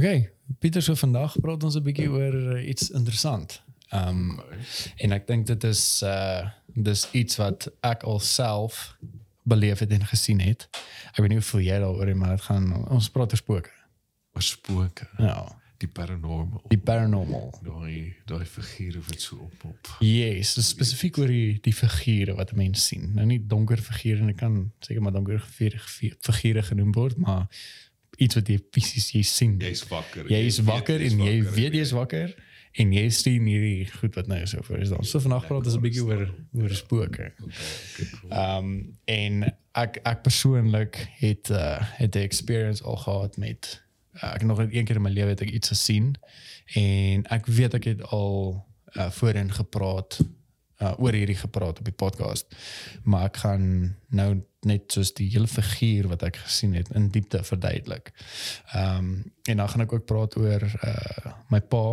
Okay, Pieter so vandag praat ons 'n bietjie oor uh, iets interessant. Ehm um, en ek dink dit is uh dis iets wat ek alself beleef het en gesien het. Ek weet nie hoe voel jy daaroor maar dit gaan ons praat oor spooke. Oor spooke. Ja, Die paranormal. die paranormal. Daai daai figure wat so op op. Yes, spesifiek oor die die figure wat 'n mens sien. Nou nie donker figure en ek kan seker maar donker figure, figure genoem word, maar iets wat jy fisies jy sien. Jy's wakker. jy is weet wakker jy's en jy weet jy's wakker en jy sien hierdie goed wat nou so voor is dan. So vandag praat ons 'n bietjie oor oor spooke. Okay, okay. Ehm um, en ek ek persoonlik het uh, het 'n experience al gehad met uh, ek nog een keer in my lewe het ek iets gesien en ek weet ek het al uh, voorheen gepraat uh, oor hierdie gepraat op die podcast maar ek gaan nou net soos die hele figuur wat ek gesien het in diepte verduidelik. Ehm um, en dan gaan ek ook praat oor uh, my pa.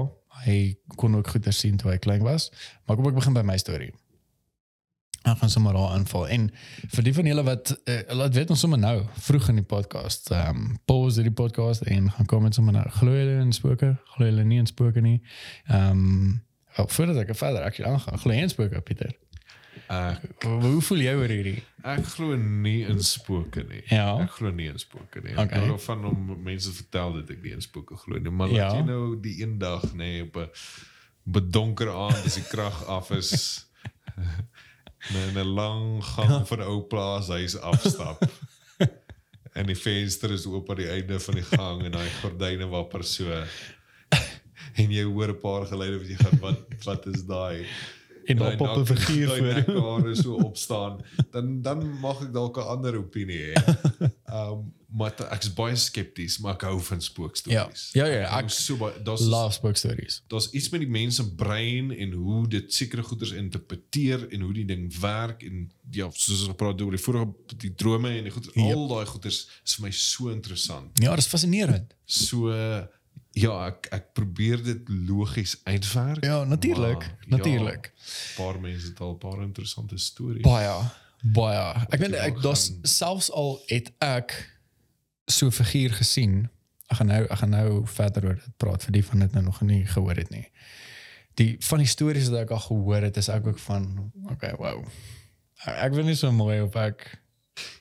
Hy kon ook goeie sien toe hy klein was. Maar kom ek begin by my storie. Ek gaan sommer daar aanval. En vir die van julle wat uh, laat weet ons sommer nou vroeg in die podcast. Ehm um, pause die podcast en gaan kom met sommer nou. Glo julle in spooke? Glo julle nie in spooke nie? Ehm um, oh, voordat ek verder actually aangaan, glo jy in spooke Pieter? Ek Hoe, voel jy oor hierdie? ek glo nie in spooke nie. Ja. Ek glo nie in spooke nie. Okay. Ek hou van om mense vertel dat ek nie in spooke glo nie, maar Ja. laat jy nou die een dag nê nee, op 'n bedonker aand as die krag af is in 'n lang gang van 'n ou plaashuis afstap. en die venster is oop aan die einde van die gang en daai gordyne wapper so. En jy hoor 'n paar geluide wat jy gaan wat wat is daai? En daai op op 'n figuur voor. nekhare so opstaan, dan dan mag ek dalk 'n ander opinie hê. Um maar ek is baie skepties, maar ek hou van Ja. spookstories. Ja ja, hou ek so baie daar's love spook stories. daar's iets met die mens se brein en hoe dit sekere goeders interpreteer en hoe die ding werk en ja, soos ons gepraat het oor die vorige die drome en die goed Ja. al daai goeders is vir my so interessant. Ja, dis fascinerend. So ja, ek ek probeer dit logies uitwerk. Ja, natuurlik, natuurlik. Ja, paar mense het al 'n paar interessante stories. Baie baie. Ek weet ek daar's gaan- selfs al het ek so 'n figuur gesien. Ek gaan nou ek gaan nou verder oor dit praat vir die van dit nou nog nie gehoor het nie. Die van die stories wat ek al gehoor het is ek ook van okay, wow. Ek, ek weet nie so mooi of ek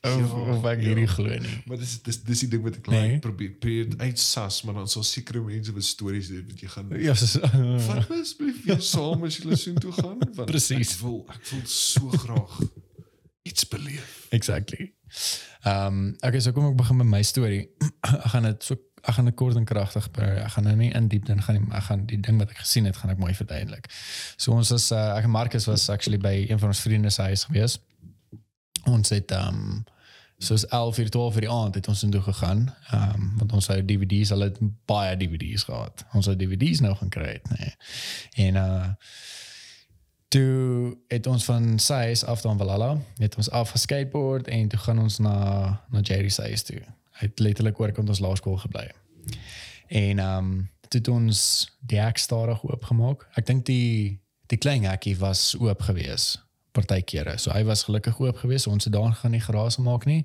ek ja. hierdie glo nie. Maar dis dis dis die ding wat ek Nee. like probeer probeer uitsas, maar dan sal sekere mense wat stories het wat jy gaan Ja, so, Vat my asseblief weer saam as jy so toe gaan want Presies. Ek wil ek wil so graag iets beleef. Exactly. Ehm um, okay, so kom ek begin met my storie. ek gaan dit so ek gaan dit kort en kragtig bring. Ek gaan nou nie in diepte gaan nie, ek gaan die ding wat ek gesien het, gaan ek mooi verduidelik. So ons is uh, ek en Marcus was actually by een van ons vriende se huis gewees. Ons het um, soos 11 uur 12 uur die aand het ons intoe gegaan. Ehm um, want ons het DVD's, al het baie DVD's gehad. Ons het DVD's nou gaan kry het, nee. En uh toe het ons van sy huis af dan Valhalla, het ons af geskateboard en toe gaan ons na na Jerry se huis toe. Hy het letterlik oor kant ons laerskool gebly. En ehm um, toe het ons die hek stadig oopgemaak. Ek dink die die klein hekkie was oop gewees partykeere. So hy was gelukkig oop gewees. Ons het daar gaan nie geraas maak nie.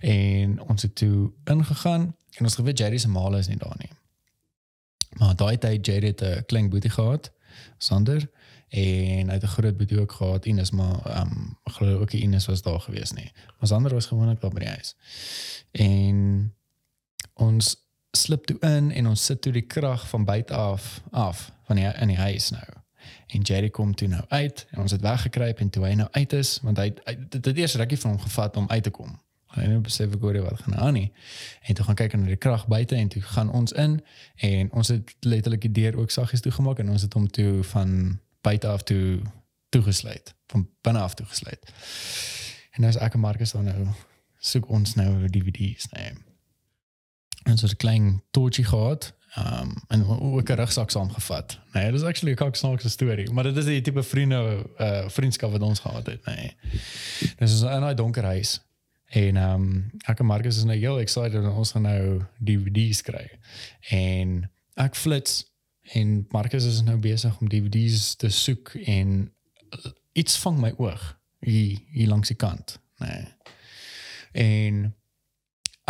En ons het toe ingegaan en ons geweet Jerry se maal is nie daar nie. Maar daai tyd Jerry het 'n klein boetie gehad, Sander en hy het 'n groot boetie ook gehad Ines maar ehm um, glo ook Ines was daar gewees nie. Maar Sander was gewoonlik daar by die huis. En ons slip toe in en ons sit toe die krag van buite af af van die in die huis nou. En Jerry kom toe nou uit en ons het weggekruip en toe hy nou uit is want hy, hy dit het eers rukkie van hom gevat om uit te kom. Hy het besef ek hoor wat gaan aan nie. En toe gaan kyk na die krag buite en toe gaan ons in en ons het letterlik die deur ook saggies toegemaak en ons het hom toe van buite af toe toegesluit, van binne af toegesluit. En nou is ek en Marcus dan nou soek ons nou DVD's, nee. En so 'n klein torchie gehad. Um en ook 'n rugsak saamgevat. Nee, dit is actually 'n kaksnaakse storie, maar dit is die tipe vriende uh vriendskap wat ons gehad het, nee. Dis is in 'n donker huis. En um ek en Marcus is nou heel excited dat ons gaan nou DVD's kry. En ek flits en Marcus is nou besig om DVD's te soek en iets vang my oog hier hier langs die kant, nee. En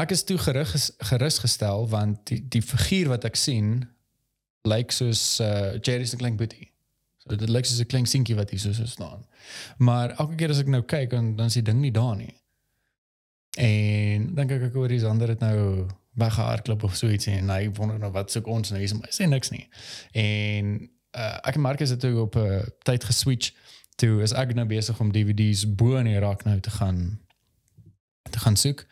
ek is toe gerus gerusgestel want die die figuur wat ek sien lyk soos uh, Jerry se klein boetie. So dit lyk soos 'n klein seentjie wat hier so so staan. Maar elke keer as ek nou kyk dan dan is die ding nie daar nie. En dan kyk ek oor die ander het nou weggehardloop of so iets en hy wonder nou wat soek ons nou hier maar sê niks nie. En uh, ek en Marcus het toe op 'n uh, tyd geswitch toe is ek nou besig om DVD's bo in die rak nou te gaan te gaan soek.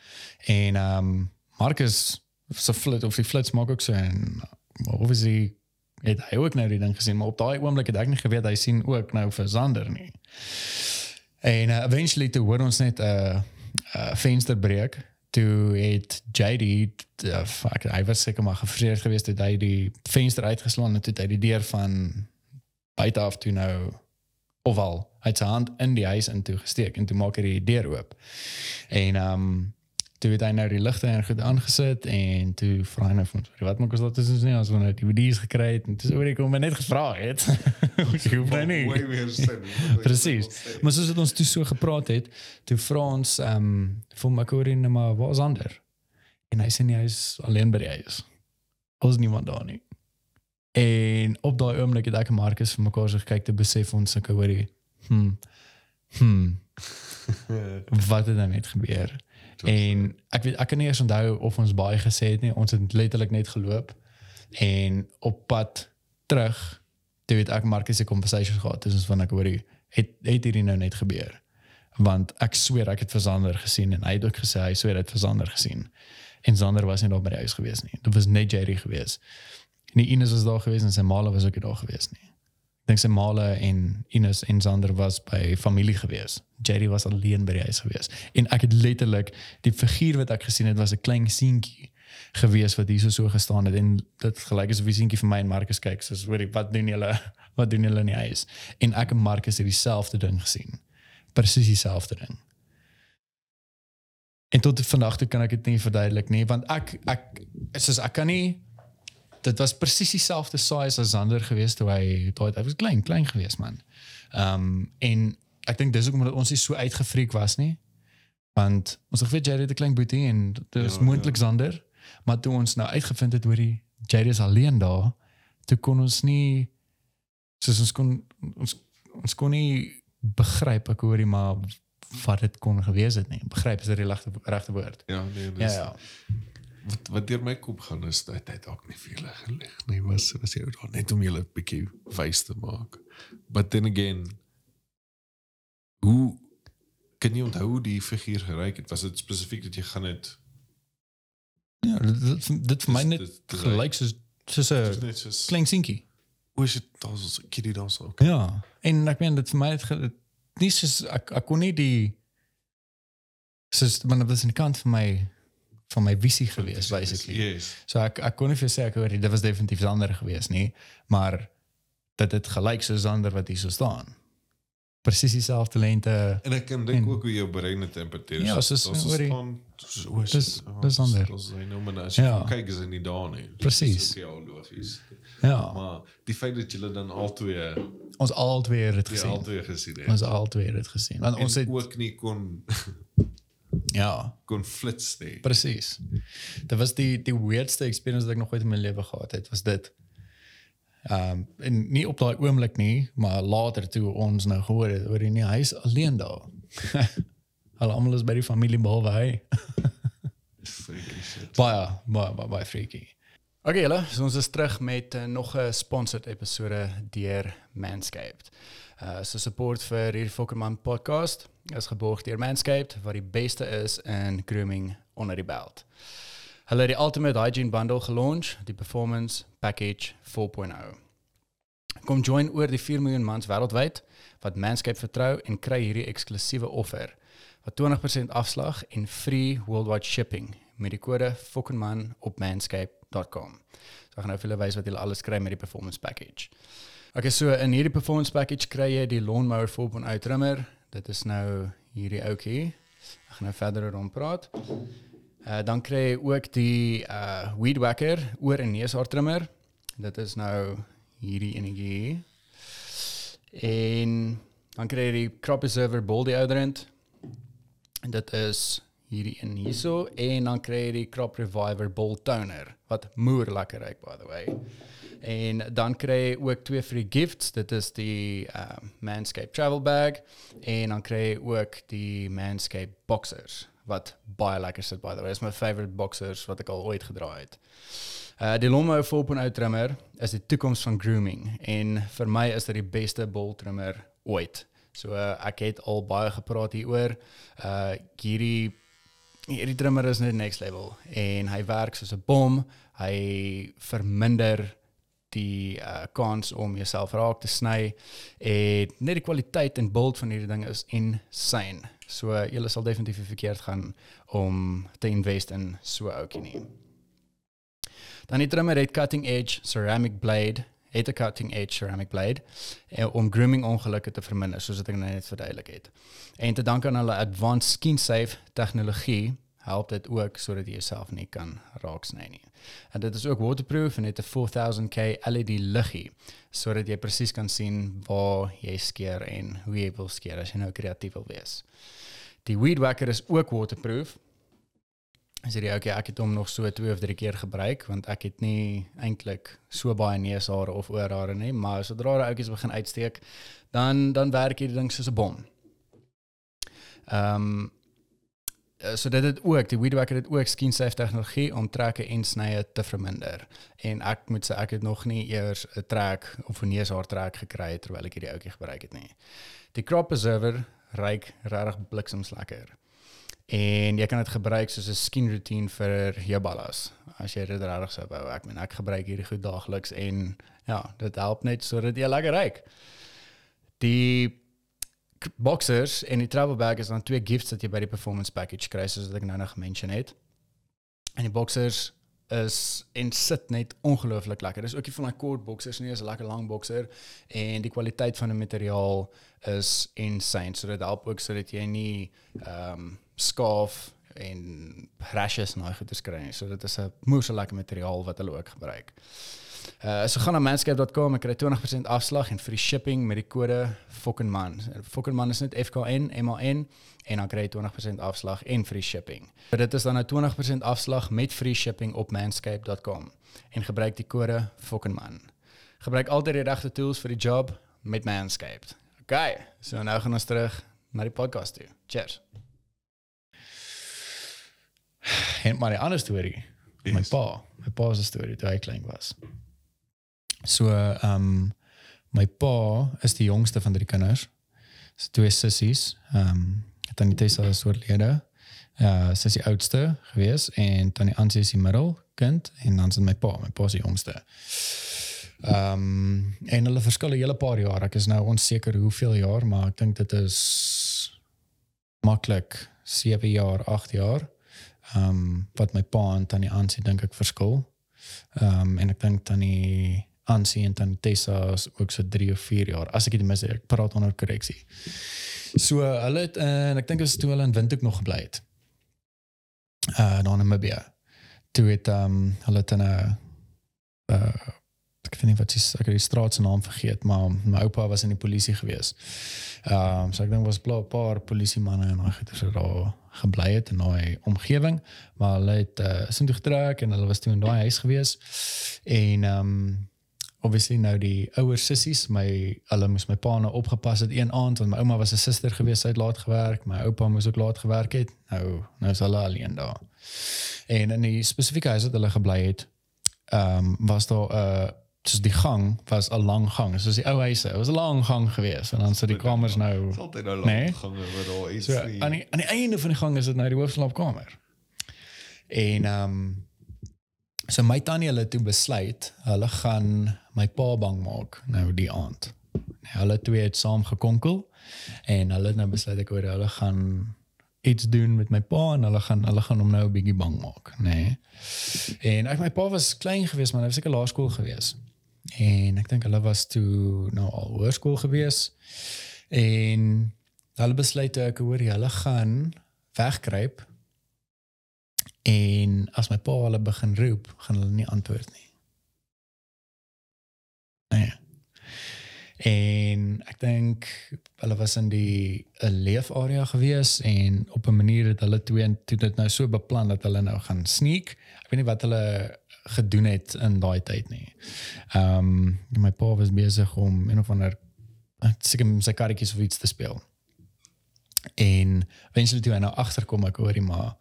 En ehm um, Marcus se flit of die flits maak ook so en obviously het hy ook nou die ding gesien, maar op daai oomblik het ek nie geweet hy sien ook nou vir Sander nie. En uh, eventually toe hoor ons net 'n uh, uh, venster breek. Toe het JD uh, fuck, hy was seker maar gefreer geweest het hy die venster uitgeslaan toe het hy die deur van buite af toe nou ofwel hy het sy hand in die huis intoe gesteek en toe maak hy die deur oop. En ehm um, toe het hy nou die ligte en goed aangesit en toe vra hy nou van wat maak ons dat is ons nie as ons nou die DVD's gekry het en dis oor ek hom net gevra het. Ek hoef nou nie. Presies. Maar soos dit ons toe so gepraat het, toe vra ons ehm um, vir Makori net maar waar's ander? En hy sê nie hy is alleen by die huis. Ons niemand daar nie. En op daai oomblik het ek en Marcus vir mekaar so gekyk te besef ons ek hoorie. Hm. Hm. Wat het dan net gebeur? En ek weet ek kan nie eens onthou of ons baie gesê het nie. Ons het letterlik net geloop en op pad terug toe het ek Marcus se conversations gehad tussen van ek hoorie het het hierdie nou net gebeur. Want ek sweer ek het vir Sander gesien en hy het ook gesê hy sweer hy het vir Sander gesien. En Sander was nie daar by die huis gewees nie. Dit was net Jerry gewees. En Ines was daar gewees en sy maale was ook daar gewees nie. Ek dink sy maale en Ines en Sander was by familie gewees. Jerry was alleen by die huis gewees. En ek het letterlik die figuur wat ek gesien het was 'n klein seentjie gewees wat hier so so gestaan het en dit gelyk asof die seentjie vir my en Marcus kyk soos hoorie wat doen julle wat doen julle in die huis en ek en Marcus het dieselfde ding gesien presies dieselfde ding en tot vandag toe kan ek dit nie verduidelik nie want ek ek soos ek kan nie dit was presies dieselfde size as Sander gewees toe hy toe hy was klein klein gewees man. Ehm um, en ek dink dis ook omdat ons nie so uitgefreek was nie want ons het geweet Jerry het 'n klein boetie en dit is Ja, moontlik ja. Sander maar toe ons nou uitgevind het oor die Jerry is alleen daar toe kon ons nie soos ons kon ons ons kon nie begryp ek hoorie maar wat dit kon gewees het nie begryp is dit die regte regte woord. Ja, nee, ja dis ja wat wat deur my kop gaan is dat hy dalk nie veel gelig nie was was jy daar net om julle 'n bietjie wys te maak. But then again hoe kan jy onthou hoe die figuur geryk het? Was dit spesifiek dat jy gaan het ja dit, dit, vir my Dis- net dis- dis gelyk soos soos dis 'n klein seentjie hoe is dit daar so 'n kiddie daar so. Ja, en ek meen dit vir my het dit nie soos ek ek kon nie die soos maar dit was 'n kant van my van my visie gewees basically. Yes. So ek ek kon nie vir sê ek hoor dit was definitief ander gewees nie, maar dat dit gelyk soos ander wat hier so staan. Presies dieselfde lente. En ek kan dink ook hoe jou brein dit interpreteer. Ja, soos- hoorie. soos o, Dis- dis ander. Ons hy nou maar as jy Ja. ja. kyk is hy nie daar nie. Ook Ja, logies. Ja, Maar die feit dat julle dan albei ons albei het dit die gesien. albei gesien het. Ons albei het dit gesien. Want en ons het ook nie kon ja, kon flits nie. Presies. Dit was die die weirdste experience wat ek nog ooit in my lewe gehad het, was dit. Ehm um, en nie op daai oomblik nie, maar later toe ons nou gehoor het oor die nie huis alleen daar. Hulle almal is by die familie behalwe hy. Freaky shit. Baie baie baie, baie freaky. Okay, julle, so ons is terug met uh, nog 'n sponsored episode deur Manscaped. Uh so support vir hierdie Fokkerman podcast is geborg deur Manscaped wat die beste is in grooming onder die belt. Hulle het die Ultimate Hygiene Bundle gelaunch, die Performance Package 4.0. Kom join oor die 4 miljoen mans wêreldwyd wat Manscaped vertrou en kry hierdie eksklusiewe offer wat 20% afslag en free worldwide shipping met die kode FOKKENMAN op manscaped.com. So ek gaan nou vir julle wys wat julle alles kry met die performance package. Okay, so in hierdie performance package kry jy die lawnmower 4.0 trimmer. Dit is nou hierdie ouetjie. Ek gaan nou verder oor hom praat. Uh dan kry jy ook die uh weed whacker oor en neushaar trimmer. Dit is nou hierdie enetjie. En dan kry jy die crop preserver ball deodorant. En dit is hierdie een hierso en dan kry jy die Crop Reviver Ball Toner wat moer lekker ruik by the way. En dan kry jy ook twee free gifts. Dit is die uh, Manscaped travel bag en dan kry jy ook die Manscaped boxers wat baie lekker sit by the way. Is my favorite boxers wat ek al ooit gedra het. Uh die Lawnmower 4.0 trimmer is die toekoms van grooming en vir my is dit die beste bol trimmer ooit. So uh, ek het al baie gepraat hieroor. Uh hierdie hierdie trimmer is net next level en hy werk soos 'n bom. Hy verminder die uh, kans om jouself raak te sny en net die kwaliteit en beeld van hierdie ding is insane. So uh, jy sal definitief verkeerd gaan om te invest in so ouetjie nie. Dan die trimmer het cutting edge ceramic blade, het 'n cutting edge ceramic blade eh, om grooming ongelukke te verminder soos wat ek nou net verduidelik het. En te danke aan hulle advanced skin safe tegnologie help dit ook sodat jy jouself nie kan raaksny nie. En dit is ook waterproof en het 'n 4000K LED liggie sodat jy presies kan sien waar jy skeer en hoe jy wil skeer as jy nou kreatief wil wees. Die weed whacker is ook waterproof. As jy okay, ek het hom nog so twee of drie keer gebruik want ek het nie eintlik so baie neushare of oorhare nie, maar sodra die oudjies begin uitsteek, dan dan werk hierdie ding soos 'n bom. Ehm um, so dit het ook die weed whacker het ook skin safe tegnologie om trekke en snye te verminder. En ek moet sê ek het nog nie eers 'n trek of 'n neushaar trek gekry terwyl ek hierdie ouetjie gebruik het nie. Die crop preserver ryk regtig bliksems lekker. En jy kan dit gebruik soos 'n skin routine vir jou ballas. As jy dit regtig sou wou, ek meen ek gebruik hierdie goed daagliks en ja, dit help net sodat jy lekker ryk. Die boxers en die travel bag is dan twee gifts wat jy by die performance package kry soos wat ek nou nog gemention het. En die boxers is en sit net ongelooflik lekker. Dis ook nie van daai kort boxers nie, is 'n lekker lang boxer en die kwaliteit van die materiaal is insane. So dit help ook sodat jy nie ehm um, skaaf en rashes en daai goeie kry nie. So dit is 'n moeë so lekker materiaal wat hulle ook gebruik. Uh so gaan na manscape.com en kry 20% afslag en free shipping met die kode FOKKENMAN. FOKKENMAN is net FKN MAN en dan kry jy 20% afslag en free shipping. So dit is dan 'n 20% afslag met free shipping op manscape.com en gebruik die kode FOKKENMAN. Gebruik altyd die regte tools vir die job met Manscaped. Okay, so nou gaan ons terug na die podcast toe. Cheers. En maar 'n ander storie. Yes. My pa, my pa se storie toe hy klein was. So ehm um, my pa is die jongste van drie kinders. Sy twee sissies. Ehm um, tannie Tessa is oorlede. Ja, sy is die oudste gewees en tannie Ansie is die middelkind en dan is dit my pa, my pa is die jongste. Ehm um, en hulle verskil 'n hele paar jaar. Ek is nou onseker hoeveel jaar, maar ek dink dit is maklik 7 jaar, 8 jaar. Ehm um, wat my pa en tannie Ansie dink ek verskil. Ehm um, en ek dink tannie Ansie en tannie Tessa is ook so 3 of 4 jaar. As ek dit mis, ek praat onder korreksie. So hulle het en ek dink dit is toe hulle in Windhoek nog gebly het. Uh dan in Namibia. Toe het ehm um, hulle het in 'n uh ek weet nie wat is ek het die straat se naam vergeet, maar my oupa was in die polisie gewees. Ehm um, so ek dink was 'n paar polisie manne en daai goeie so daar gebly het in daai omgewing, maar hulle het uh sin toe getrek en hulle was toe in daai huis gewees. En ehm um, obviously nou die ouer sissies, my hulle moes my pa nou opgepas het een aand want my ouma was 'n suster gewees, sy het laat gewerk, my oupa moes ook laat gewerk het. Nou nou is hulle alleen daar. En in die spesifieke huis wat hulle gebly het, ehm um, was daar 'n uh, soos die gang was 'n lang gang. Soos die ou huise, dit was 'n lang gang geweest en dan sit die kamers nou Dis altyd nou lank Nee. gange waar daar is. So aan die aan die einde van die gang is dit nou die hoofslaapkamer. En ehm um, so my tannie hulle toe besluit hulle gaan my pa bang maak nou die aand. Nou, hulle twee het saam gekonkel en hulle het nou besluit ek hoor hulle gaan iets doen met my pa en hulle gaan hulle gaan hom nou 'n bietjie bang maak, nê. Nee. En ek my pa was klein geweest, maar hy was seker laerskool geweest. En ek dink hulle was toe nou al hoërskool geweest. En hulle besluit ek hoor hulle gaan wegkruip. En as my pa hulle begin roep, gaan hulle nie antwoord nie. Nee. En ek dink hulle was in die 'n leefarea gewees en op 'n manier het hulle twee toe dit nou so beplan dat hulle nou gaan sneak. Ek weet nie wat hulle gedoen het in daai tyd nie. Ehm um, my pa was besig om een of ander seker sy karretjies of iets te speel. En eventually toe hy nou agterkom ek hoorie maar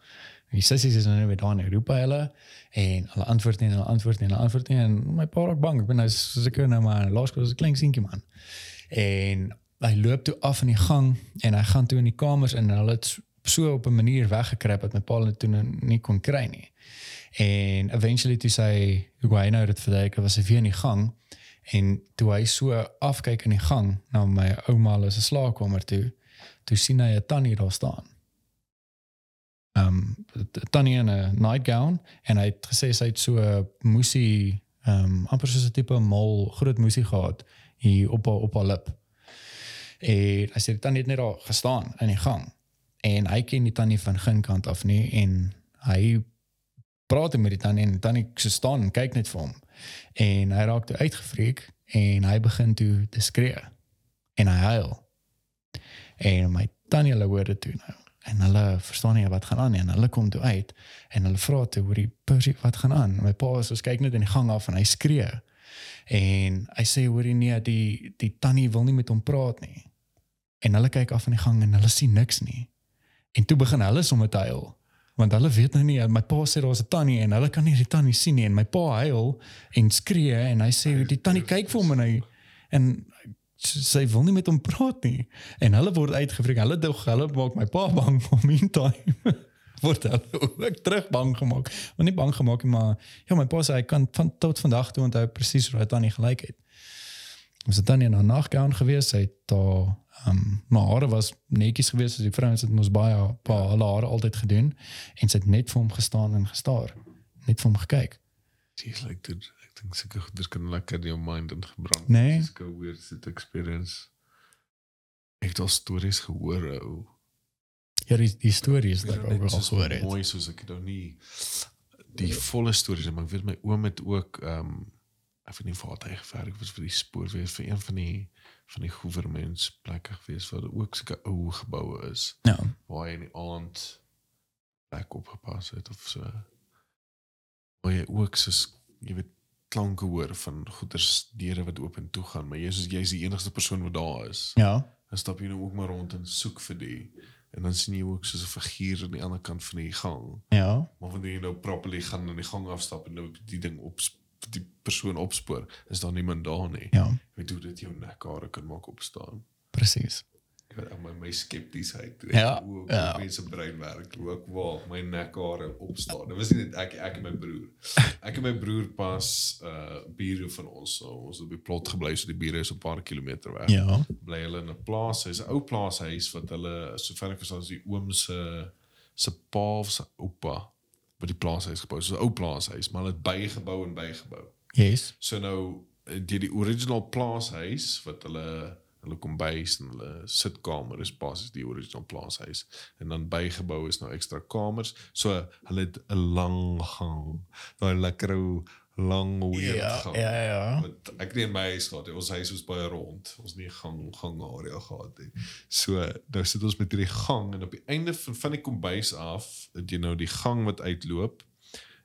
die sissies is nou weer daar in Europa hulle en hulle antwoord nie en hulle antwoord nie en hulle antwoord nie. En my pa raak bang. Ek ben nou seker nou maar laerskool is 'n klein seentjie man. En hy loop toe af in die gang en hy gaan toe in die kamers in en hulle het so op 'n manier weggekruip dat my pa dit toe nou nie kon kry nie. En eventually toe sy hoe hy nou dit verduidelik was hy weer in die gang. En toe hy so afkyk in die gang na my ouma se slaapkamer toe toe sien hy 'n tannie daar staan um tannie in 'n nightgown en hy het gesê sy het so 'n moesie um amper soos 'n tipe mol groot moesie gehad hier op haar op haar lip. En hy sê tannie het net daar gestaan in die gang en hy ken die tannie van geen kant af nie en hy praat met die tannie en tannie so staan en kyk net vir hom. En hy raak toe uitgefreek en hy begin toe te skree en hy huil. En my tannie hulle hoor dit toe nou en hulle verstaan nie wat gaan aan nie en hulle kom toe uit en hulle vra toe hoor die Percy wat gaan aan? My pa is ons kyk net in die gang af en hy skree. En hy sê hoor jy nee die die tannie wil nie met hom praat nie. En hulle kyk af in die gang en hulle sien niks nie. En toe begin hulle sommer te huil want hulle weet nou nie my pa sê daar's 'n tannie en hulle kan nie die tannie sien nie en my pa huil en skree en hy sê die tannie kyk vir hom en hy en sy wil nie met hom praat nie. En hulle word uitgevreek. Hulle dog hulle maak my pa bang om in time word hulle ook terug bang gemaak. Maar nie bang gemaak nie maar ja my pa sê hy kan van tot vandag toe onthou presies hoe dit dan nie gelyk het. Ons het dan in 'n naggaan gewees. Hy het daar um, maar hare was netjies gewees as die vrouens. Het mos baie pa hulle hare altyd gedoen. En sy het net vir hom gestaan en gestaar. Net vir hom gekyk. Jeez, like dit dink seker goeders kan lekker in jou mind ingebrand. Nee. Dis 'n weird sit experience. Ek het al stories gehoor ou. ja die, die stories wat ek net ook al gehoor het Mooi soos ek het nou nie die volle stories maar ek weet my oom het ook ehm um, ek weet nie waar hy gewerk was vir die spoorwees vir een van die van die goewermentsplekke gewees waar daar ook sulke ou geboue is ja waar hy in die aand plek opgepas het of so. Waar jy ook soos jy weet klanke hoor van goeders deure wat oop en toe gaan, maar jy is jy's die enigste persoon wat daar is. ja Dan stap jy nou ook maar rond en soek vir die en dan sien jy ook soos 'n figuur aan die ander kant van die gang. ja Maar wanneer jy nou properly gaan in die gang afstap en nou die ding op die persoon opspoor, is daar niemand daar nie. ja Jy weet hoe dit jou nekhare kan maak opstaan. presies Ek weet my my skeptiesheid. Ja, Hoe ja. ja. mense brein werk, hoe ek waar my nekhare opstaan. Dit was nie net ek ek en my broer. Ek en my broer pas uh bure van ons. So, ons het op die plot gebly, so die bure is 'n paar kilometer weg. ja Bly hulle in 'n plaas, hy's 'n ou plaashuis wat hulle sover ek verstaan is die oom se se pa of se oupa wat die plaashuis gebou. So 'n ou plaashuis, maar hulle het bygebou en bygebou. yes So nou die die original plaashuis wat hulle hulle kombuis en hulle sitkamer is basies die original plaashuis en dan bygebou is nou ekstra kamers. So hulle het 'n lang gang. Daai lekker ou lang weird ja gang. ja ja Wat ek het nie in my huis gehad nie. Ons huis was baie rond. Ons het nie gang gang area gehad nie. So nou sit ons met hierdie gang en op die einde van van die kombuis af, het jy nou die gang wat uitloop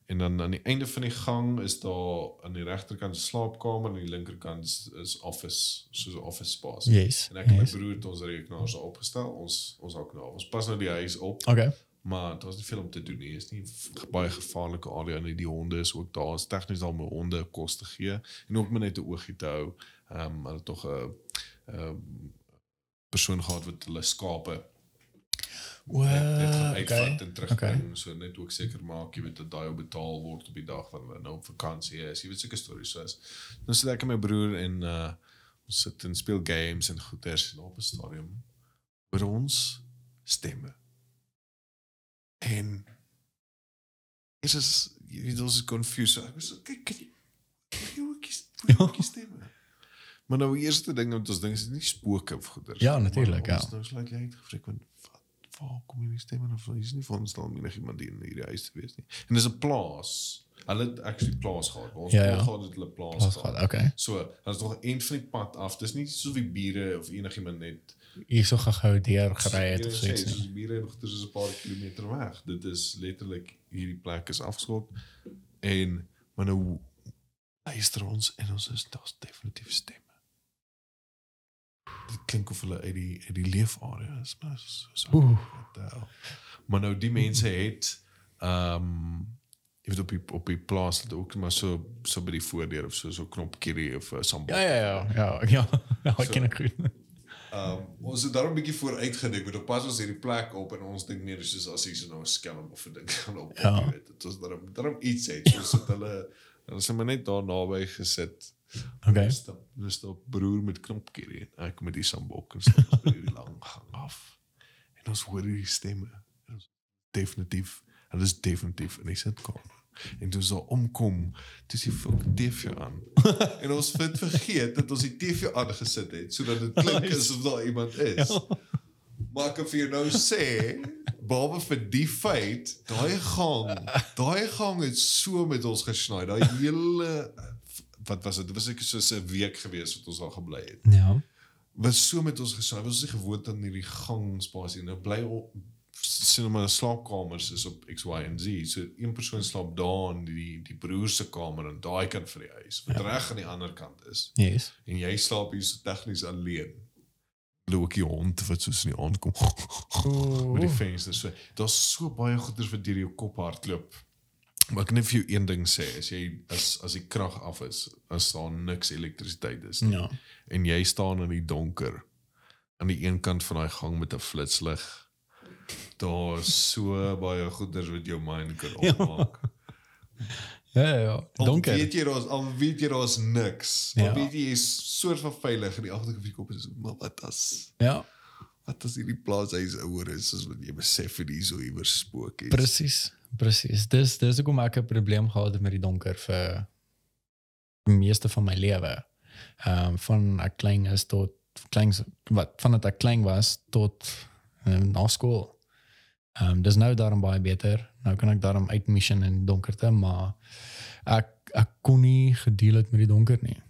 en dan aan die einde van die gang is daar aan die regterkant 'n slaapkamer en aan die linkerkant is, is office, soos 'n office space. yes En ek en yes. my broer het ons rekenaars daar opgestel. Ons ons hou nou. Ons pas nou die huis op. okay Maar dit was nie veel om te doen nie. Is nie baie gevaarlike area nie. Die honde is ook daar. Is tegnies al my honde kos te gee en ook maar net 'n oogie te hou. Ehm um, hulle tog 'n 'n persoon gehad wat hulle skape o net gaan okay uitvat en terugbring. okay. So net ook seker maak jy weet dat daai op betaal word op die dag wanneer hulle nou op vakansie is. Jy weet seker stories soos. Dan sit ek en my broer en uh ons sit en speel games en goeters en op 'n stadium hoor ons stemme. En is is jy weet ons is confused. Ek was so kyk kan jy hoe ek hoe ek stemme. Maar nou die eerste ding wat ons dink is nie spooke of goeters. Ja, maar natuurlijk, ja. Ons nou slyk jy uitgefreek want wat waar kom hierdie stemme nou van? Hier is nie van staan enigiemand hier in hierdie huis te wees nie. En dis 'n plaas. Hulle het actually plaas gehad. Ons Ja, ja, gehad het hulle plaas Plaas gehad. gehad, okay. So, is nog 'n eind van die pad af. Dis nie so wie bure of enigiemand net Hierso gehou deur gery het of so iets. die bure nog dis 'n paar kilometer weg. Dit is letterlik hierdie plek is afgeskot en maar nou luister ons en ons is daar's definitief stemme. Dit klink of hulle uit die uit die leefarea is, maar so so. Maar nou die mense het ehm um, jy weet op die op die plaas het ook maar so so by die voordeur of so so knopkierie of uh, sambal. Ja ja ja, ja, ja. Ja, ek ken dit goed. Um, ons het daarom 'n bietjie vooruit gedink, want op pas ons hierdie plek op en ons dink meer soos as hier so nou 'n skelm of 'n ding gaan op. Ja. Jy weet, dit was daarom daarom iets het. Soos het hulle hulle het maar net daar naby gesit. Okay. Stap, dis op broer met knopkierie en ek met die sambok en stap ons by die lang gang af. En ons hoor hierdie stemme. En ons definitief, hulle is definitief in die sitkamer. En toe so omkom, dis die fucking TV aan. en ons het vergeet dat ons die TV aangesit het sodat dit klink asof daar iemand is. Maar ek vir jou nou sê, behalwe vir die feit, daai gang, daai gang het so met ons gesny. Daai hele wat was dit? Dit was ek soos 'n week gewees wat ons daar gebly het. Ja. Was so met ons gesny. Ons is nie gewoond aan hierdie gang spasie. Nou bly op sien maar slaapkamers is op X Y en Z. So een persoon slaap daar in die die broer se kamer aan daai kant van die huis. Wat ja. reg aan die ander kant is. Yes. En jy slaap hier so tegnies alleen. Loop die hond wat soos in die aand kom met die vensters. So, daar's so baie goeders wat deur jou kop hardloop. Maar ek kan net vir jou een ding sê, as jy as as die krag af is, as daar niks elektrisiteit is nie, Ja. en jy staan in die donker aan die een kant van daai gang met 'n flitslig. Daar's so baie goeders wat jou mind kan opmaak. Ja ja, ja. Al Donker. weet jy daar's al weet jy daar's niks. Al Ja. weet jy jy's soort van veilig in die agterkant van die kop is, maar wat as Ja, wat as hierdie plaashuis ouer is as wat jy besef het hier so iewers spook is. presies. Presies. Dis dis hoekom ek 'n probleem gehad het met die donker vir die meeste van my lewe. Ehm um, van ek klein is tot klein wat van dat ek klein was tot um, na skool. Ehm um, dis nou daarom baie beter. Nou kan ek daarom uit mission in donkerte, maar ek ek kon nie gedeel het met die donker nie.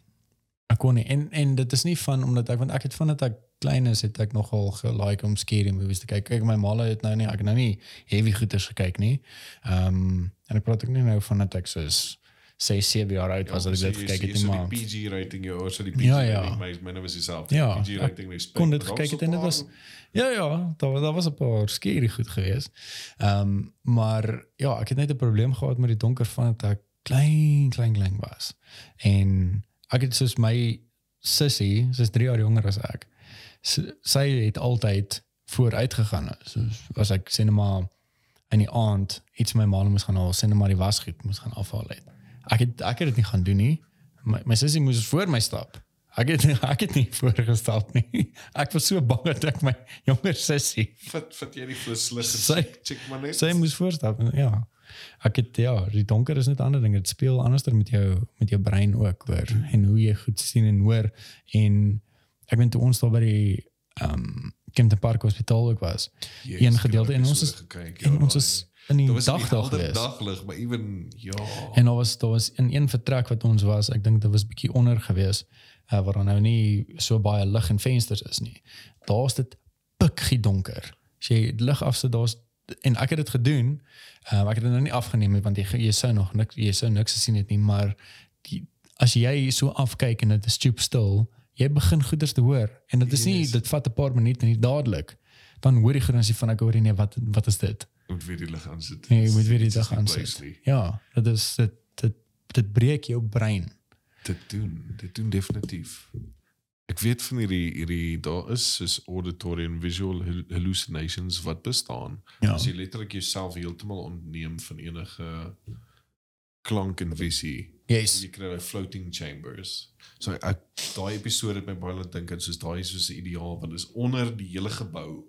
Ek kon nie en en dit is nie van omdat ek want ek het van dat ek klein is het ek nogal gelike om scary movies te kyk. Kyk my ma het nou nie ek nou nie heavy goeters gekyk nie. Ehm um, en ek praat ook nie nou van dat ek soos 6 7 jaar oud was dat ek dit gekyk het so maar die PG rating jou so die PG Ja, ja. rating my myne was dieselfde. Ja, PG rating respect. kon dit gekyk het en dit was ja ja, daar daar was 'n paar scary goed geweest. Ehm um, maar ja, ek het net 'n probleem gehad met die donker van dat ek klein klein klein was. En ek het soos my sussie, sy's 3 jaar jonger as ek. Sy, het altyd vooruit gegaan. So as ek sê net maar in die aand iets my ma moes gaan haal, sê net maar die wasgoed moes gaan afhaal het. Ek het ek het dit nie gaan doen nie. My, my sussie moes voor my stap. Ek het ek het nie voorgestap nie. Ek was so bang dat ek my jonger sussie vat vat jy die flitslig Sy- check maar net. sy moes voorstap. Ja. Ek het ja, die donker is net 'n ander ding. Dit speel anderster met jou met jou brein ook hoor en hoe jy goed sien en hoor en ek weet toe ons daar by die ehm um, Kempton Park Hospitaal ook was. Jezus, een gedeelte en ons is gekyk, en ja, ons daai- is in die dag daar gewees. daglig, maar ewen ja. En daar was daar was in een vertrek wat ons was, ek dink dit was bietjie onder gewees, uh, waar nou nie so baie lig en vensters is nie. Daar's dit pikgie donker. As jy lig afsit, daar's en ek het dit gedoen. Uh, ek het dit nou nie afgeneem nie want jy jy sou nog niks jy sou niks gesien het nie, maar die as jy so afkyk en dit is stoep stil, jy begin goeders te hoor en dit is nie Yes. dit vat 'n paar minute nie dadelik. Dan hoor jy gerus van ek hoor nie nee, wat wat is dit? moet weer die lig aan sit. Nee, jy moet weer die nie aansit. Blaisley. Ja, dit is dit dit dit breek jou brein. Dit doen, dit doen definitief. Ek weet van hierdie hierdie daar is soos auditory en visual hal- hallucinations wat bestaan. Ja. As jy letterlik jouself heeltemal ontneem van enige klank en visie. Yes. Jy kry daai floating chambers. So ek daai episode het my baie laat dink aan soos daai is soos 'n ideaal want is onder die hele gebou.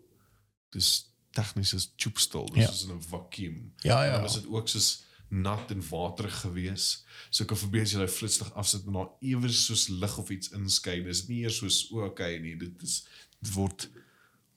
Dis tegnies is choopstil, dis Ja. soos in 'n vakuum. Ja, En ja. dan was dit ook soos nat en waterig gewees. So ek kan verbeel as jy daai flitslig afsit en daar iewers soos lig of iets inskyn. Dis nie eers soos o, okay nie, dit is dit word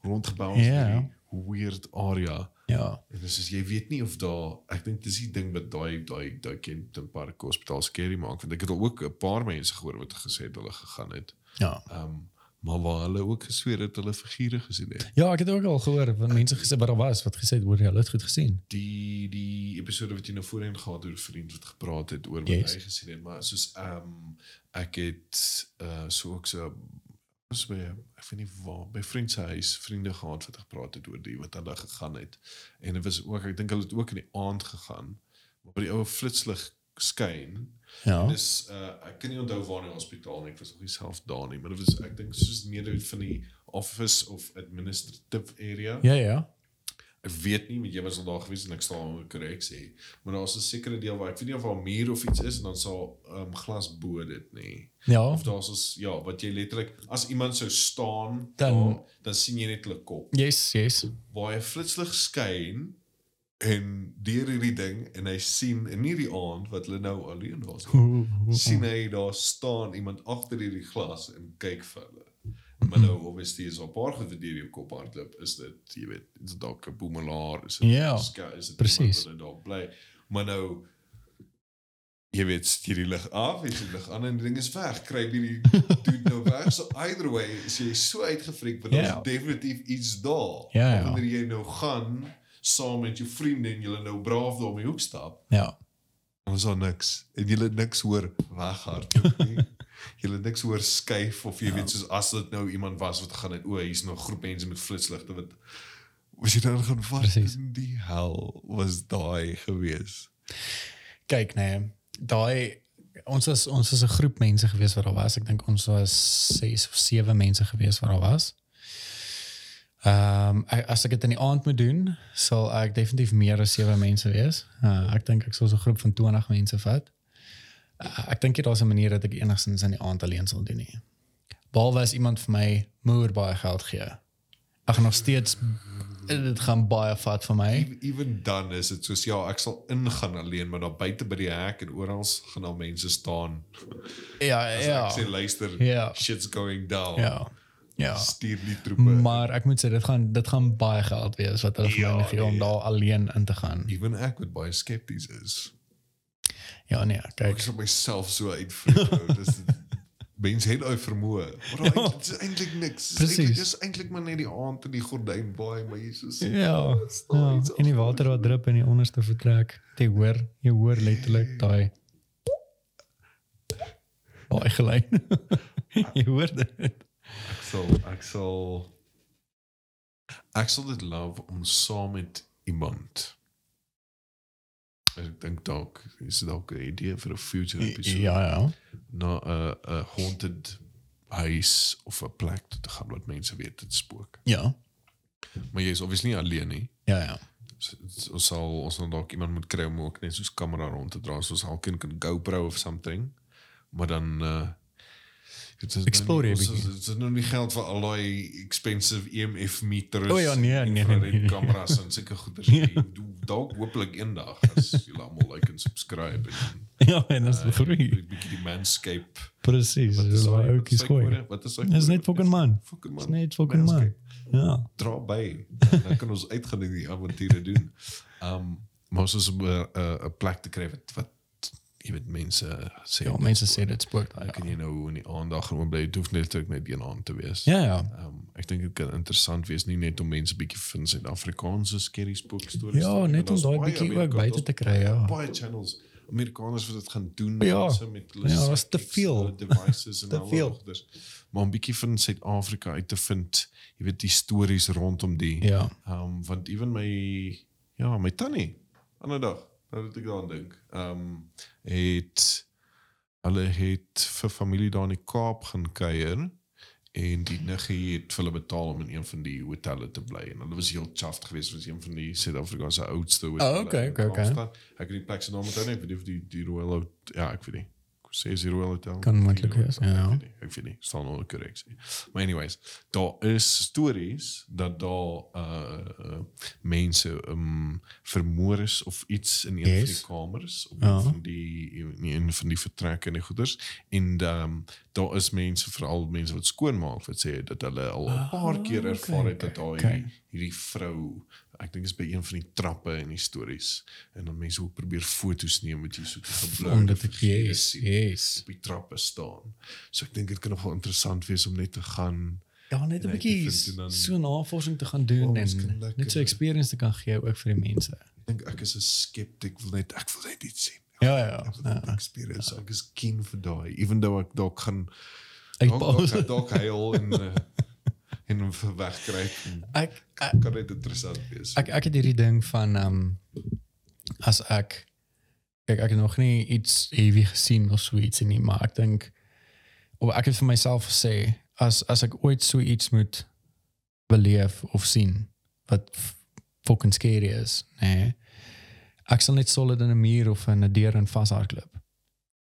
rondgebou ons Ja. hierdie weird area. Ja. En dis is jy weet nie of daar ek dink dis die ding wat daai daai daai Kenton Park Hospitaal skerry maak want ek het al ook 'n paar mense gehoor wat gesê het hulle gegaan het. Ja. Ehm um, maar waar hulle ook gesweer het hulle figure gesien het. Ja, ek het ook al gehoor van mense gesê wat daar was wat gesê het hoor jy hulle het goed gesien. Die die episode wat jy nou voorheen gehad het oor 'n vriend wat gepraat het oor wat Yes. hy gesien het, maar soos ehm um, ek het uh so ook so was by ek weet nie waar by vriend se huis vriende gehad wat gepraat het oor die wat hulle gegaan het en dit was ook ek dink hulle het ook in die aand gegaan maar by die ou flitslig skyn Ja. dis uh ek kan nie onthou waar in die hospitaal nie ek was nog nie self daar nie maar dit was ek dink soos meer van die office of administrative area Ja, ja. Ek weet nie, want jy was al daar gewees en ek staan om korrek sê, maar daar's 'n sekere deel waar ek weet nie of daar 'n muur of iets is en dan sal um, glas bo dit nê. Ja. Of daar's ons ja, wat jy letterlik as iemand sou staan Dan- daar, dan sien jy net hulle kop. Yes, yes. Waar hy flitslig skyn en deur hierdie ding en hy sien in hierdie aand wat hulle nou alleen was. sien hy daar staan iemand agter hierdie glas en kyk vir hulle. Maar nou obviously is op paar goed wat deur jou kop hardloop is dit jy weet is dit dalk 'n boemelaar is dit Ja, ska- is dit iemand wat daar bly. Maar nou jy weet stuur die lig af, jy lig aan en die ding is weg. Kry hierdie dude nou weg. So either way is jy so uitgefreek want Ja. daar's definitief iets daar. Ja, ja. Wanneer jy nou gaan saam met jou vriende en julle nou braaf daar om die hoek stap Ja. ons al niks en jy het niks hoor weghardloop nie. Jy het niks hoor skuif of jy ja. weet soos as dit nou iemand was wat gaan het o, hier's nog 'n groep mense met flitsligte wat was jy dan gaan Precies. in die hel was daai gewees. Kyk nee, daai ons was ons was 'n groep mense gewees wat daar was. Ek dink ons was 6 of 7 mense gewees wat daar was. Ehm um, as ek dit in die aand moet doen, sal ek definitief meer as 7 mense wees. Uh, ek dink ek sal so 'n groep van 20 mense vat. Ek dink nie daar's 'n manier dat ek enigstens in die aand alleen sal doen nie. Behalwe as iemand vir my moer baie geld gee. Ek gaan nog steeds dit gaan baie vat vir my. Even, dan is dit soos ja, ek sal ingaan alleen, maar daar buite by die hek en oral gaan al mense staan. Ja, As ja. ek sê luister, Ja. shit's going down. Ja. Ja. Stuur die troepe. Maar ek moet sê dit gaan dit gaan baie geld wees wat hulle vir Ja, my gee om nee. daar alleen in te gaan. Even ek wat baie skepties is. Ja nee, Ek kyk. sal myself so uitvreek. ou. Dis dit- mense het daai vermoë. Maar daai dit is eintlik niks. Dis Precies. eintlik- maar net die aand in die gordyn baai, maar Jesus. Ja. daar ja. iets En die water wat drup in die onderste vertrek. Jy hoor, jy hoor letterlik daai baie gelei. jy hoor dit. Ek sal ek sal ek sal dit love om saam met iemand. Ek dink dalk is dalk 'n idee vir 'n future episode. Ja ja. na 'n 'n haunted huis of 'n plek toe te gaan wat mense weet dit spook. Ja. Maar jy is obviously nie alleen nie. Ja ja. S- s- Ons sal ons sal dalk iemand moet kry om ook net soos kamera rond te dra, soos alkeen kan GoPro of something. Maar dan uh dit is Explore nou nie- ons- bietjie. Dit is nou nie geld vir al daai expensive EMF meters. O ja, nee, nee, nee, infrared nee. kameras en sulke goeders. nie. Doe dalk hopelik eendag as julle almal like en subscribe en Ja, en dit is uh, groei. bietjie die manscape. Presies. Dis daai wat ouetjies is gooi. kode? Wat is daai Dis net fucking man. Fucking Dis man. net fucking man. Ja. dra by. Dan kan ons uitgaan en die avonture doen. Um maar ons is om 'n 'n 'n plek te kry wat wat jy weet mense sê. Ja, mense sê dit spook daai. dan kan jy nou in die aandag gewoon bly. Dit hoef net net een aand te wees. Ja ja. Um ek dink dit kan interessant wees nie net om mense bietjie van Suid-Afrikaanse scary spook stories. Ja, te doen, net maar om daai bietjie ook buite te kry, ja. Baie channels Amerikaners wat dit gaan doen Ja. mense met hulle Ja, daar's te veel. devices en Te al veel. goeders. Maar 'n bietjie van Suid-Afrika uit te vind, jy weet die stories rondom die. Ja. Um want ewen my ja, my tannie ander dag, nou dat ek daaraan dink. Um het hulle het vir familie daar in die Kaap gaan kuier en die niggie het vir hulle betaal om in een van die hotelle te bly en hulle was heel chuffed geweest was een van die Suid-Afrikaanse oudste hotelle. Oh, okay, okay, okay. Ek het die plek se naam onthou nie, of die die Royal Hout, ja, ek weet nie. Ek sê is die Royal Hotel. Kan moontlik wees, ja. Ek weet nie, ek weet nie, staan onder korreksie. Maar anyways, daar is stories dat daar uh, mense um vermoor is of iets in een yes. van die kamers of Ja. van die in een van die vertrekke en die goeders en um daar is mense veral mense wat skoonmaak wat sê dat hulle al 'n paar keer Ah, ervaar het dat daar okay. hierdie vrou ek dink is by een van die trappe in die stories en dan mense ook probeer foto's neem met jy so 'n gebloude Omdat ek yes, sien yes. op die trappe staan. So ek dink dit kan nogal interessant wees om net te gaan. Ja, net 'n En bietjie en so navorsing te gaan doen Oh, en lekker. net so experience te kan gee ook vir die mense. Ek dink ek is 'n skeptic, wil net ek wil net iets sien. Ja, ja, Ek wil ja. net experience. Ek is keen vir daai, even though ek dalk gaan Ek dalk- dalk huil en uh, en hom en Ek ek Kan dit interessant wees. ek, ek het hierdie ding van ehm um, as ek kyk ek het nog nie iets heavy gesien of so iets nie, maar ek dink of ek het vir myself gesê as as ek ooit so iets moet beleef of sien wat fucking scary is, nee. Ek sal net solid in 'n muur of in 'n deur in vashardloop.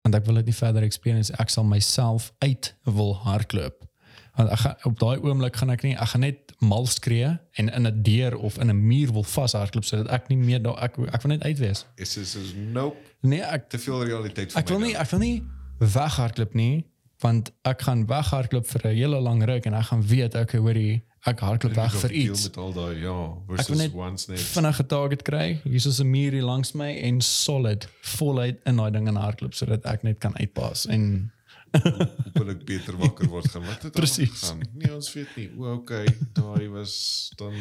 Want ek wil dit nie verder experience. Ek sal myself uit wil hardloop. Want ek gaan op daai oomblik gaan ek nie ek gaan net mal skree en in 'n deur of in 'n muur wil vashardloop sodat ek nie meer daar ek ek wil net uit wees. Is is is nope, Nee, ek te veel realiteit vir ek wil my nie dan. ek wil nie weghardloop nie want ek gaan weghardloop vir 'n hele lang ruk en ek gaan weet okay hoorie ek hardloop weg Ek vir iets. met al daai ja, Ek wil versus once net. vinnige target kry. Hier is 'n muur hier langs my en solid voluit in daai ding en hardloop sodat ek net kan uitpas en wil ek beter wakker word gaan. Wat het Precies. gaan? Nee, ons weet nie. O, okay, daai was dan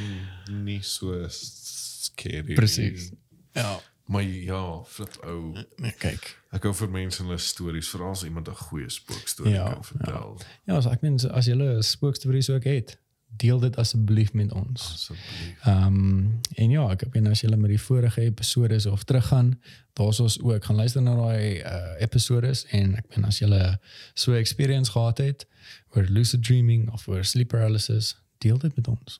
nie so scary. Presies. ja, Maar ja, flip ou. nee, kyk. Ek hou vir mense hulle stories, veral as iemand 'n goeie spookstorie Ja, kan vertel. Ja, as ek meen so- as julle 'n spookstories ook het, deel dit asseblief met ons. Asseblief. Ehm um, en ja, ek weet as julle met die vorige episodes of teruggaan, daar's ons ook gaan luister na daai uh, episodes en ek weet as julle so 'n experience gehad het oor lucid dreaming of oor sleep paralysis, deel dit met ons.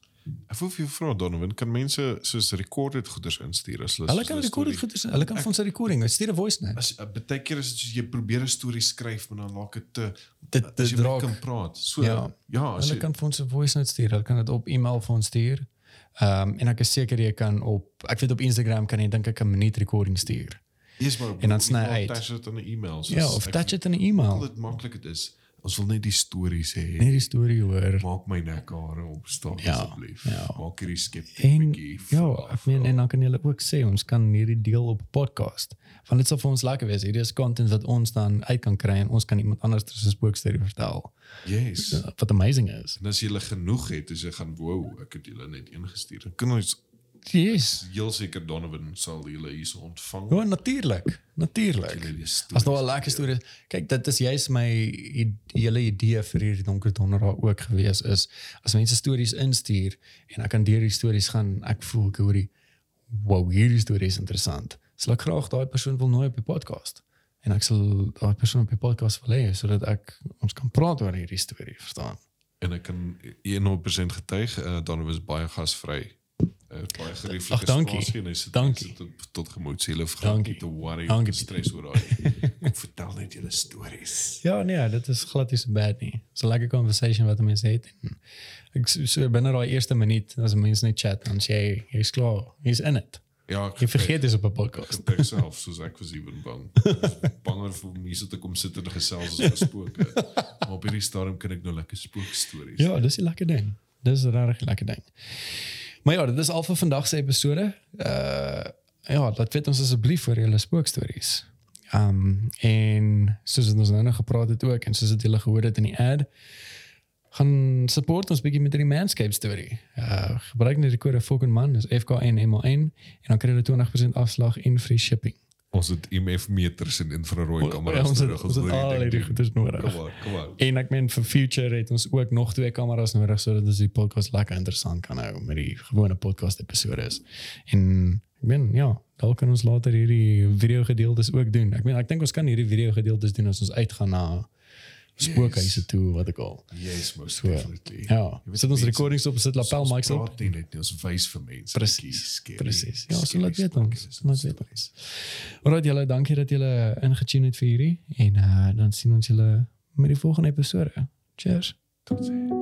Ek wil vir jou vra Donovan, kan mense soos recorded goeders instuur as hulle Hulle kan hulle recorded goeders, hulle kan vir ons 'n recording, stuur 'n voice note. As uh, baie keer is dit soos jy probeer 'n storie skryf maar dan laat dit te Dit- as dit jy net raak- kan praat. So Ja. ja, ja Hulle jy, kan vir ons 'n voice note stuur. Hulle kan dit op e-mail vir ons stuur. Ehm um, en ek is seker jy kan op ek weet op Instagram kan jy dink ek 'n minuut recording stuur. Eers maar En dan sny uit. Attach dit in 'n e-mail. Ja, of ek- touch dit in 'n e-mail. dit maklik dit is. Ons wil net die stories hê. Net die storie hoor. Maak my nekhare opstaan Ja, asseblief. ja. Maak hierdie bietjie. ja, ek meen en dan kan julle ook sê ons kan hierdie deel op 'n podcast. Want dit sal vir ons lekker wees. Hierdie is content wat ons dan uit kan kry en ons kan iemand anders se spookstorie vertel. Yes. Wat amazing is. En as jy hulle genoeg het, as jy gaan wow, ek het julle net ingestuur. Dan kan ons Yes. heel seker Donovan sal julle hier ontvang. Ja, natuurlik. Natuurlik. Die As daar 'n lekker storie. Kyk, dit is juist my hele idee vir hierdie donker donderdag ook gewees is as mense stories instuur en ek kan deur die stories gaan, ek voel ek hoor die wow, hierdie storie is interessant. Sal ek graag daai persoon wil nooi op die podcast. En ek sal daai persoon op die podcast wil hê sodat ek ons kan praat oor hierdie storie, verstaan? En ek kan 100% getuig, uh, Donovan is baie gasvry. Uh, baie gerieflike Ag, dankie. spasie en hy sit Dankie. hy sit tot, tot gemoedsele Dankie. nie te worry Dankie, of te stres oor daai. Kom vertel net julle stories. Ja, nee, dit is glad nie so bad nie. Dis 'n lekker conversation wat mense het. En ek so, so binne daai eerste minuut as mense net chat, dan sê jy jy's klaar, jy's in it. Ja, ek Jy vergeet dis op 'n podcast. ek self soos ek was ewen bang. Banger vir om hier so te kom sit en gesels as gespooke. Maar op hierdie stadium kan ek nou lekker spookstories. Ja, dis 'n lekker ding. Dis 'n regtig lekker ding. Maar ja, dit is al vir vandag se episode. Uh ja, laat weet ons asseblief vir julle spookstories. Um en soos ons nou nog gepraat het ook en soos wat julle gehoor het in die ad, gaan support ons bietjie met hierdie manscape storie. Uh gebruik net die kode fucking man, dis FKNMA1 en dan kry jy 20% afslag en free shipping. Ons het IMF meters en infrarooi Ja, kameras ons het, nodig ons het wil al hierdie goeders nodig. Kom aan, kom aan. En ek meen vir future het ons ook nog twee kameras nodig sodat ons die podcast lekker interessant kan hou met die gewone podcast episodes. En ek meen ja, dalk kan ons later hierdie video gedeeltes ook doen. Ek meen ek dink ons kan hierdie video gedeeltes doen as ons uitgaan na spookhuise toe wat ek al. Yes, most So, definitely. Ja, weet, sit ons recordings op, sit lapel Ons mics op. praat nie net nie, ons wys vir mense. Presies. Presies. Ja, so laat weet ons. Laat weet ons. Alright julle, dankie dat julle ingetune het vir hierdie en uh, dan sien ons julle met die volgende episode. Cheers. Tot sien.